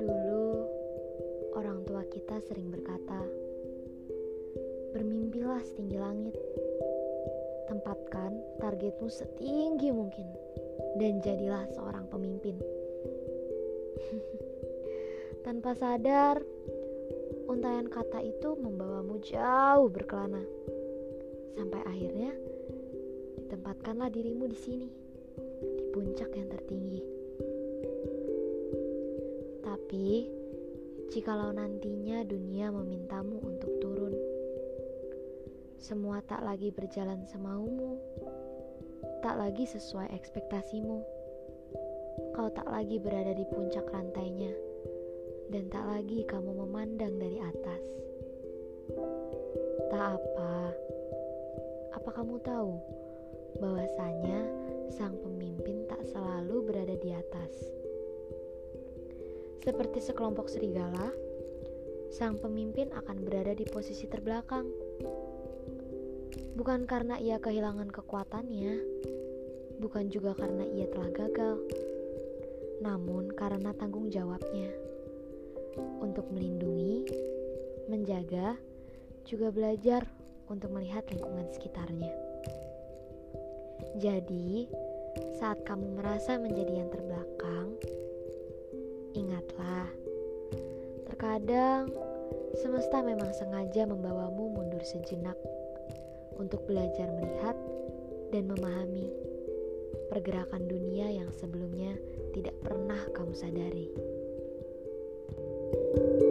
Dulu, orang tua kita sering berkata, "Bermimpilah setinggi langit, tempatkan targetmu setinggi mungkin, dan jadilah seorang pemimpin." Tanpa sadar, untayan kata itu membawamu jauh berkelana, sampai akhirnya ditempatkanlah dirimu di sini, di puncak yang tertinggi. Tapi, jikalau nantinya dunia memintamu untuk turun, semua tak lagi berjalan semaumu, tak lagi sesuai ekspektasimu. Kau tak lagi berada di puncak rantainya, dan tak lagi kamu memandang dari atas. Tak apa, apa kamu tahu bahwasanya sang pemimpin tak selalu berada di atas? Seperti sekelompok serigala, sang pemimpin akan berada di posisi terbelakang. Bukan karena ia kehilangan kekuatannya, bukan juga karena ia telah gagal, namun karena tanggung jawabnya untuk melindungi, menjaga, juga belajar untuk melihat lingkungan sekitarnya. Jadi, saat kamu merasa menjadi yang terbelakang, Ingatlah, terkadang semesta memang sengaja membawamu mundur sejenak untuk belajar melihat dan memahami pergerakan dunia yang sebelumnya tidak pernah kamu sadari. thank you